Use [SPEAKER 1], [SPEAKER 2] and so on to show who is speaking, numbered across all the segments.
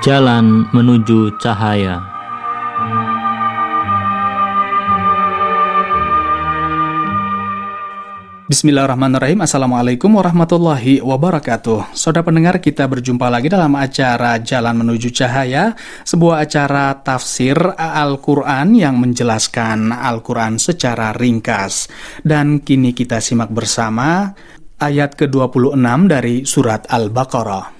[SPEAKER 1] Jalan menuju cahaya.
[SPEAKER 2] Bismillahirrahmanirrahim. Assalamualaikum warahmatullahi wabarakatuh. Saudara pendengar kita berjumpa lagi dalam acara Jalan Menuju Cahaya Sebuah acara tafsir Al-Quran yang menjelaskan Al-Quran secara ringkas. Dan kini kita simak bersama ayat ke-26 dari surat Al-Baqarah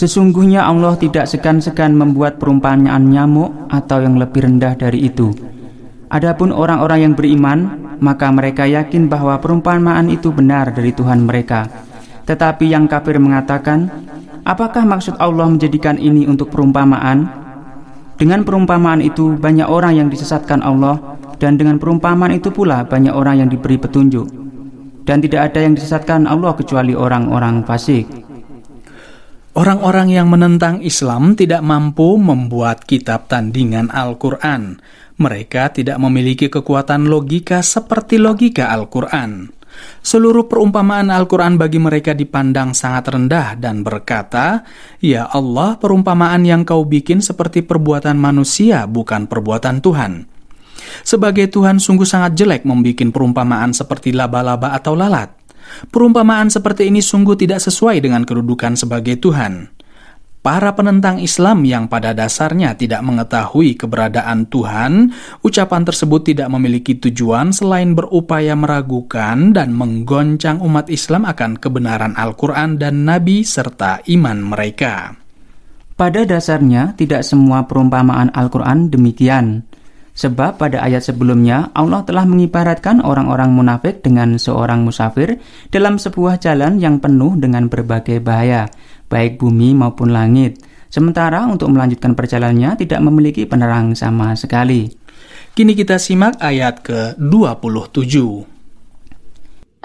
[SPEAKER 3] Sesungguhnya Allah tidak segan-segan membuat perumpamaan nyamuk atau yang lebih rendah dari itu. Adapun orang-orang yang beriman, maka mereka yakin bahwa perumpamaan itu benar dari Tuhan mereka. Tetapi yang kafir mengatakan, apakah maksud Allah menjadikan ini untuk perumpamaan? Dengan perumpamaan itu banyak orang yang disesatkan Allah dan dengan perumpamaan itu pula banyak orang yang diberi petunjuk. Dan tidak ada yang disesatkan Allah kecuali orang-orang fasik.
[SPEAKER 2] Orang-orang yang menentang Islam tidak mampu membuat kitab tandingan Al-Quran. Mereka tidak memiliki kekuatan logika seperti logika Al-Quran. Seluruh perumpamaan Al-Quran bagi mereka dipandang sangat rendah dan berkata, Ya Allah, perumpamaan yang kau bikin seperti perbuatan manusia, bukan perbuatan Tuhan. Sebagai Tuhan sungguh sangat jelek membuat perumpamaan seperti laba-laba atau lalat. Perumpamaan seperti ini sungguh tidak sesuai dengan kedudukan sebagai Tuhan. Para penentang Islam yang pada dasarnya tidak mengetahui keberadaan Tuhan, ucapan tersebut tidak memiliki tujuan selain berupaya meragukan dan menggoncang umat Islam akan kebenaran Al-Quran dan Nabi serta iman mereka.
[SPEAKER 3] Pada dasarnya, tidak semua perumpamaan Al-Quran demikian. Sebab pada ayat sebelumnya Allah telah mengibaratkan orang-orang munafik dengan seorang musafir dalam sebuah jalan yang penuh dengan berbagai bahaya, baik bumi maupun langit. Sementara untuk melanjutkan perjalanannya tidak memiliki penerang sama sekali.
[SPEAKER 2] Kini kita simak ayat ke-27.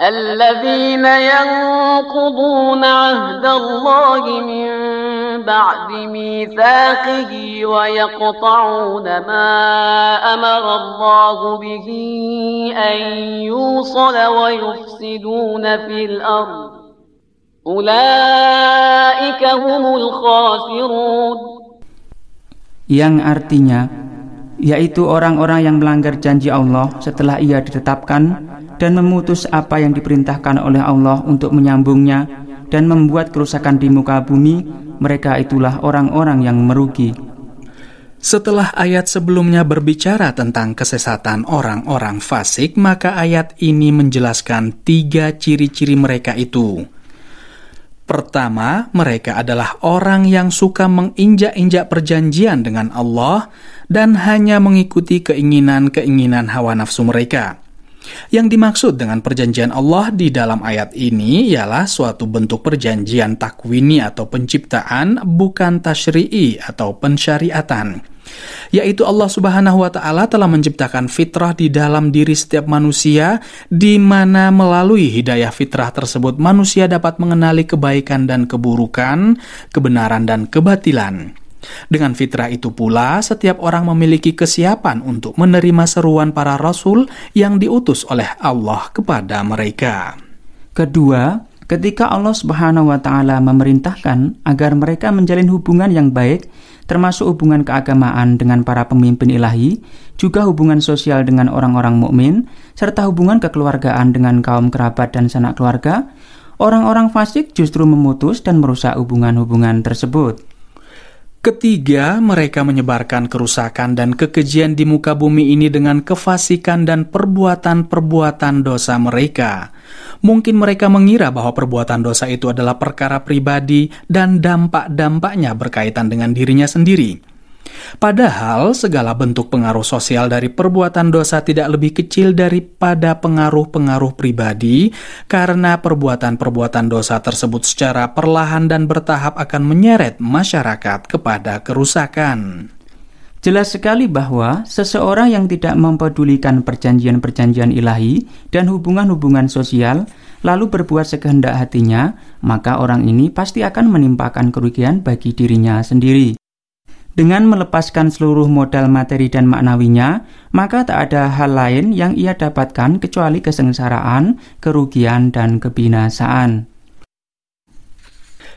[SPEAKER 4] الذين ينقضون عهد الله من بعد ميثاقه ويقطعون ما امر الله به ان يوصل ويفسدون في الارض اولئك هم الخاسرون
[SPEAKER 3] yang artinya yaitu orang-orang yang melanggar janji Allah setelah ia ditetapkan dan memutus apa yang diperintahkan oleh Allah untuk menyambungnya dan membuat kerusakan di muka bumi, mereka itulah orang-orang yang merugi.
[SPEAKER 2] Setelah ayat sebelumnya berbicara tentang kesesatan orang-orang fasik, maka ayat ini menjelaskan tiga ciri-ciri mereka itu. Pertama, mereka adalah orang yang suka menginjak-injak perjanjian dengan Allah dan hanya mengikuti keinginan-keinginan hawa nafsu mereka. Yang dimaksud dengan perjanjian Allah di dalam ayat ini ialah suatu bentuk perjanjian takwini atau penciptaan, bukan tashri'i atau pensyariatan yaitu Allah Subhanahu wa taala telah menciptakan fitrah di dalam diri setiap manusia di mana melalui hidayah fitrah tersebut manusia dapat mengenali kebaikan dan keburukan, kebenaran dan kebatilan. Dengan fitrah itu pula, setiap orang memiliki kesiapan untuk menerima seruan para rasul yang diutus oleh Allah kepada mereka.
[SPEAKER 3] Kedua, ketika Allah Subhanahu wa taala memerintahkan agar mereka menjalin hubungan yang baik termasuk hubungan keagamaan dengan para pemimpin ilahi, juga hubungan sosial dengan orang-orang mukmin, serta hubungan kekeluargaan dengan kaum kerabat dan sanak keluarga, orang-orang fasik justru memutus dan merusak hubungan-hubungan tersebut.
[SPEAKER 2] Ketiga, mereka menyebarkan kerusakan dan kekejian di muka bumi ini dengan kefasikan dan perbuatan-perbuatan dosa mereka. Mungkin mereka mengira bahwa perbuatan dosa itu adalah perkara pribadi dan dampak-dampaknya berkaitan dengan dirinya sendiri. Padahal segala bentuk pengaruh sosial dari perbuatan dosa tidak lebih kecil daripada pengaruh-pengaruh pribadi, karena perbuatan-perbuatan dosa tersebut secara perlahan dan bertahap akan menyeret masyarakat kepada kerusakan.
[SPEAKER 3] Jelas sekali bahwa seseorang yang tidak mempedulikan perjanjian-perjanjian ilahi dan hubungan-hubungan sosial, lalu berbuat sekehendak hatinya, maka orang ini pasti akan menimpakan kerugian bagi dirinya sendiri. Dengan melepaskan seluruh modal materi dan maknawinya, maka tak ada hal lain yang ia dapatkan kecuali kesengsaraan, kerugian, dan kebinasaan.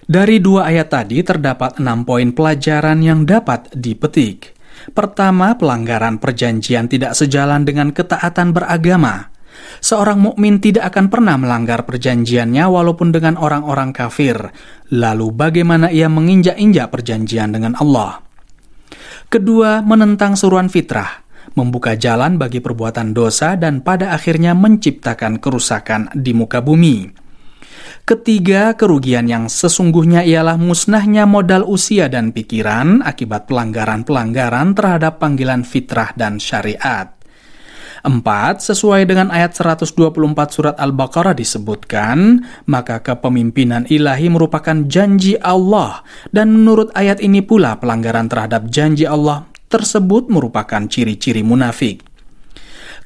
[SPEAKER 2] Dari dua ayat tadi terdapat enam poin pelajaran yang dapat dipetik. Pertama, pelanggaran perjanjian tidak sejalan dengan ketaatan beragama. Seorang mukmin tidak akan pernah melanggar perjanjiannya walaupun dengan orang-orang kafir. Lalu bagaimana ia menginjak-injak perjanjian dengan Allah? Kedua, menentang suruhan fitrah, membuka jalan bagi perbuatan dosa dan pada akhirnya menciptakan kerusakan di muka bumi. Ketiga, kerugian yang sesungguhnya ialah musnahnya modal usia dan pikiran akibat pelanggaran-pelanggaran terhadap panggilan fitrah dan syariat. Empat, sesuai dengan ayat 124 surat Al-Baqarah disebutkan, maka kepemimpinan ilahi merupakan janji Allah, dan menurut ayat ini pula pelanggaran terhadap janji Allah tersebut merupakan ciri-ciri munafik.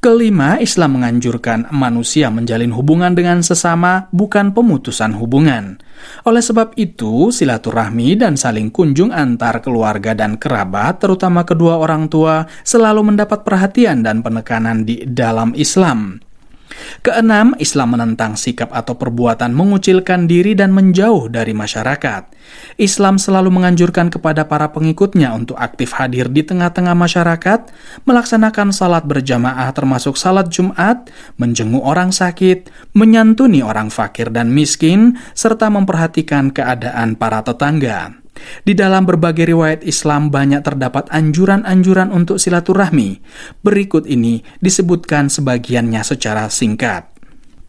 [SPEAKER 2] Kelima, Islam menganjurkan manusia menjalin hubungan dengan sesama, bukan pemutusan hubungan. Oleh sebab itu, silaturahmi dan saling kunjung antar keluarga dan kerabat, terutama kedua orang tua, selalu mendapat perhatian dan penekanan di dalam Islam. Keenam, Islam menentang sikap atau perbuatan mengucilkan diri dan menjauh dari masyarakat. Islam selalu menganjurkan kepada para pengikutnya untuk aktif hadir di tengah-tengah masyarakat, melaksanakan salat berjamaah termasuk salat Jumat, menjenguk orang sakit, menyantuni orang fakir dan miskin, serta memperhatikan keadaan para tetangga. Di dalam berbagai riwayat Islam banyak terdapat anjuran-anjuran untuk silaturahmi. Berikut ini disebutkan sebagiannya secara singkat.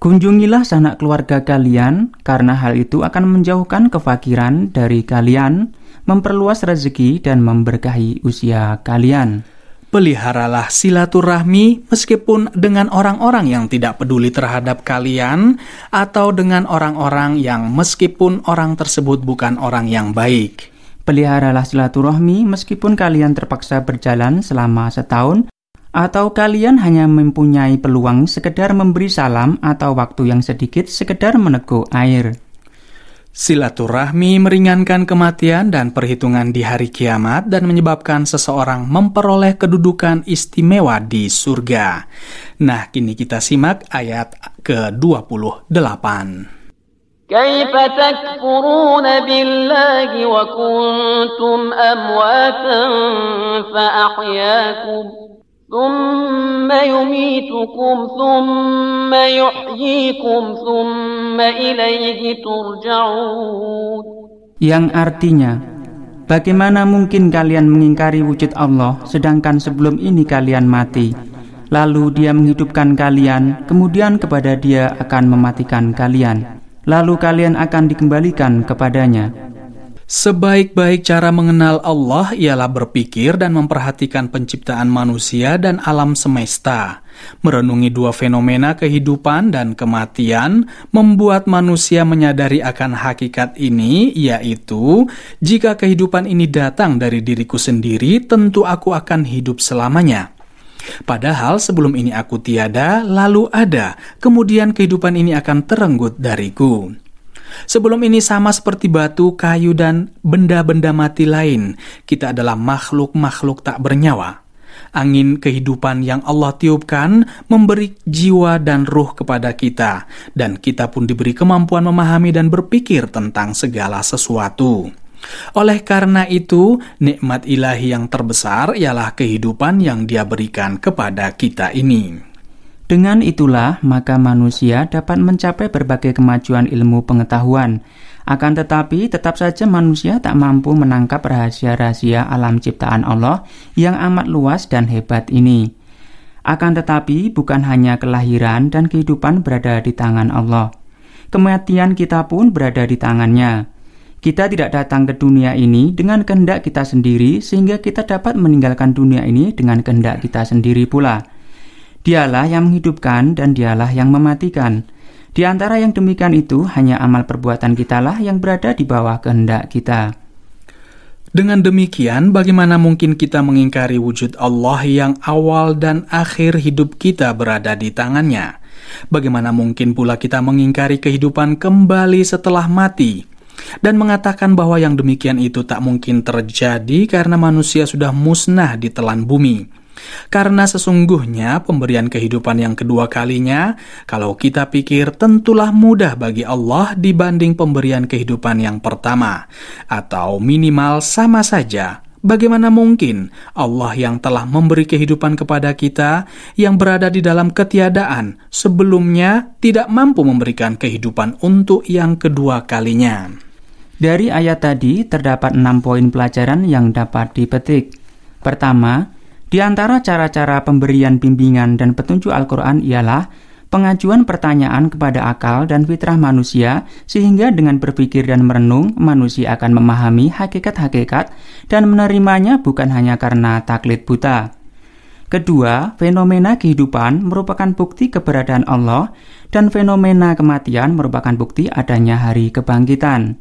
[SPEAKER 3] Kunjungilah sanak keluarga kalian, karena hal itu akan menjauhkan kefakiran dari kalian, memperluas rezeki, dan memberkahi usia kalian.
[SPEAKER 2] Peliharalah silaturahmi meskipun dengan orang-orang yang tidak peduli terhadap kalian atau dengan orang-orang yang meskipun orang tersebut bukan orang yang baik.
[SPEAKER 3] Peliharalah silaturahmi meskipun kalian terpaksa berjalan selama setahun atau kalian hanya mempunyai peluang sekedar memberi salam atau waktu yang sedikit sekedar meneguh air.
[SPEAKER 2] Silaturahmi meringankan kematian dan perhitungan di hari kiamat dan menyebabkan seseorang memperoleh kedudukan istimewa di surga. Nah, kini kita simak ayat ke-28.
[SPEAKER 4] كيف تكفرون بالله وكنتم أمواتا فأحياكم ثم يميتكم ثم يحييكم ثم إليه ترجعون
[SPEAKER 3] yang artinya bagaimana mungkin kalian mengingkari wujud Allah sedangkan sebelum ini kalian mati lalu dia menghidupkan kalian kemudian kepada dia akan mematikan kalian lalu kalian akan dikembalikan kepadanya
[SPEAKER 2] Sebaik-baik cara mengenal Allah ialah berpikir dan memperhatikan penciptaan manusia dan alam semesta. Merenungi dua fenomena kehidupan dan kematian membuat manusia menyadari akan hakikat ini, yaitu jika kehidupan ini datang dari diriku sendiri, tentu aku akan hidup selamanya. Padahal sebelum ini aku tiada, lalu ada, kemudian kehidupan ini akan terenggut dariku. Sebelum ini sama seperti batu, kayu, dan benda-benda mati lain, kita adalah makhluk-makhluk tak bernyawa. Angin kehidupan yang Allah tiupkan memberi jiwa dan ruh kepada kita, dan kita pun diberi kemampuan memahami dan berpikir tentang segala sesuatu. Oleh karena itu, nikmat ilahi yang terbesar ialah kehidupan yang Dia berikan kepada kita ini.
[SPEAKER 3] Dengan itulah, maka manusia dapat mencapai berbagai kemajuan ilmu pengetahuan. Akan tetapi, tetap saja manusia tak mampu menangkap rahasia-rahasia alam ciptaan Allah yang amat luas dan hebat ini. Akan tetapi, bukan hanya kelahiran dan kehidupan berada di tangan Allah. Kematian kita pun berada di tangannya. Kita tidak datang ke dunia ini dengan kehendak kita sendiri, sehingga kita dapat meninggalkan dunia ini dengan kehendak kita sendiri pula. Dialah yang menghidupkan dan dialah yang mematikan. Di antara yang demikian itu hanya amal perbuatan kitalah yang berada di bawah kehendak kita.
[SPEAKER 2] Dengan demikian, bagaimana mungkin kita mengingkari wujud Allah yang awal dan akhir hidup kita berada di tangannya? Bagaimana mungkin pula kita mengingkari kehidupan kembali setelah mati? Dan mengatakan bahwa yang demikian itu tak mungkin terjadi karena manusia sudah musnah di telan bumi. Karena sesungguhnya pemberian kehidupan yang kedua kalinya, kalau kita pikir tentulah mudah bagi Allah dibanding pemberian kehidupan yang pertama, atau minimal sama saja. Bagaimana mungkin Allah yang telah memberi kehidupan kepada kita yang berada di dalam ketiadaan sebelumnya tidak mampu memberikan kehidupan untuk yang kedua kalinya?
[SPEAKER 3] Dari ayat tadi terdapat enam poin pelajaran yang dapat dipetik. Pertama, di antara cara-cara pemberian bimbingan dan petunjuk Al-Quran ialah pengajuan pertanyaan kepada akal dan fitrah manusia, sehingga dengan berpikir dan merenung, manusia akan memahami hakikat-hakikat dan menerimanya bukan hanya karena taklid buta. Kedua, fenomena kehidupan merupakan bukti keberadaan Allah, dan fenomena kematian merupakan bukti adanya hari kebangkitan.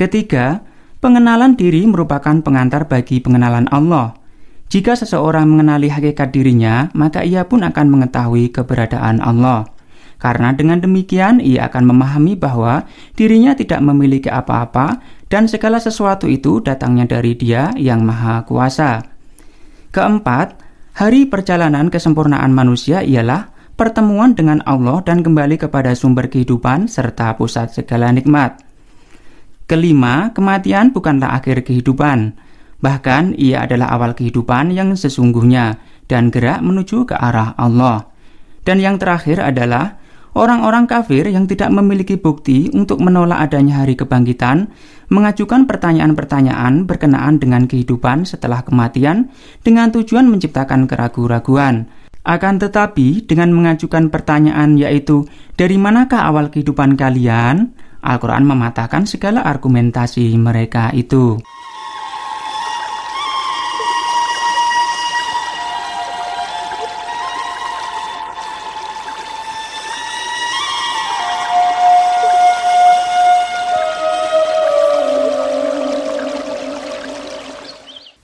[SPEAKER 3] Ketiga, pengenalan diri merupakan pengantar bagi pengenalan Allah. Jika seseorang mengenali hakikat dirinya, maka ia pun akan mengetahui keberadaan Allah. Karena dengan demikian ia akan memahami bahwa dirinya tidak memiliki apa-apa dan segala sesuatu itu datangnya dari Dia yang Maha Kuasa. Keempat, hari perjalanan kesempurnaan manusia ialah pertemuan dengan Allah dan kembali kepada sumber kehidupan serta pusat segala nikmat. Kelima, kematian bukanlah akhir kehidupan Bahkan ia adalah awal kehidupan yang sesungguhnya dan gerak menuju ke arah Allah. Dan yang terakhir adalah orang-orang kafir yang tidak memiliki bukti untuk menolak adanya hari kebangkitan mengajukan pertanyaan-pertanyaan berkenaan dengan kehidupan setelah kematian dengan tujuan menciptakan keraguan-raguan. Akan tetapi, dengan mengajukan pertanyaan yaitu, "Dari manakah awal kehidupan kalian?" Al-Quran mematahkan segala argumentasi mereka itu.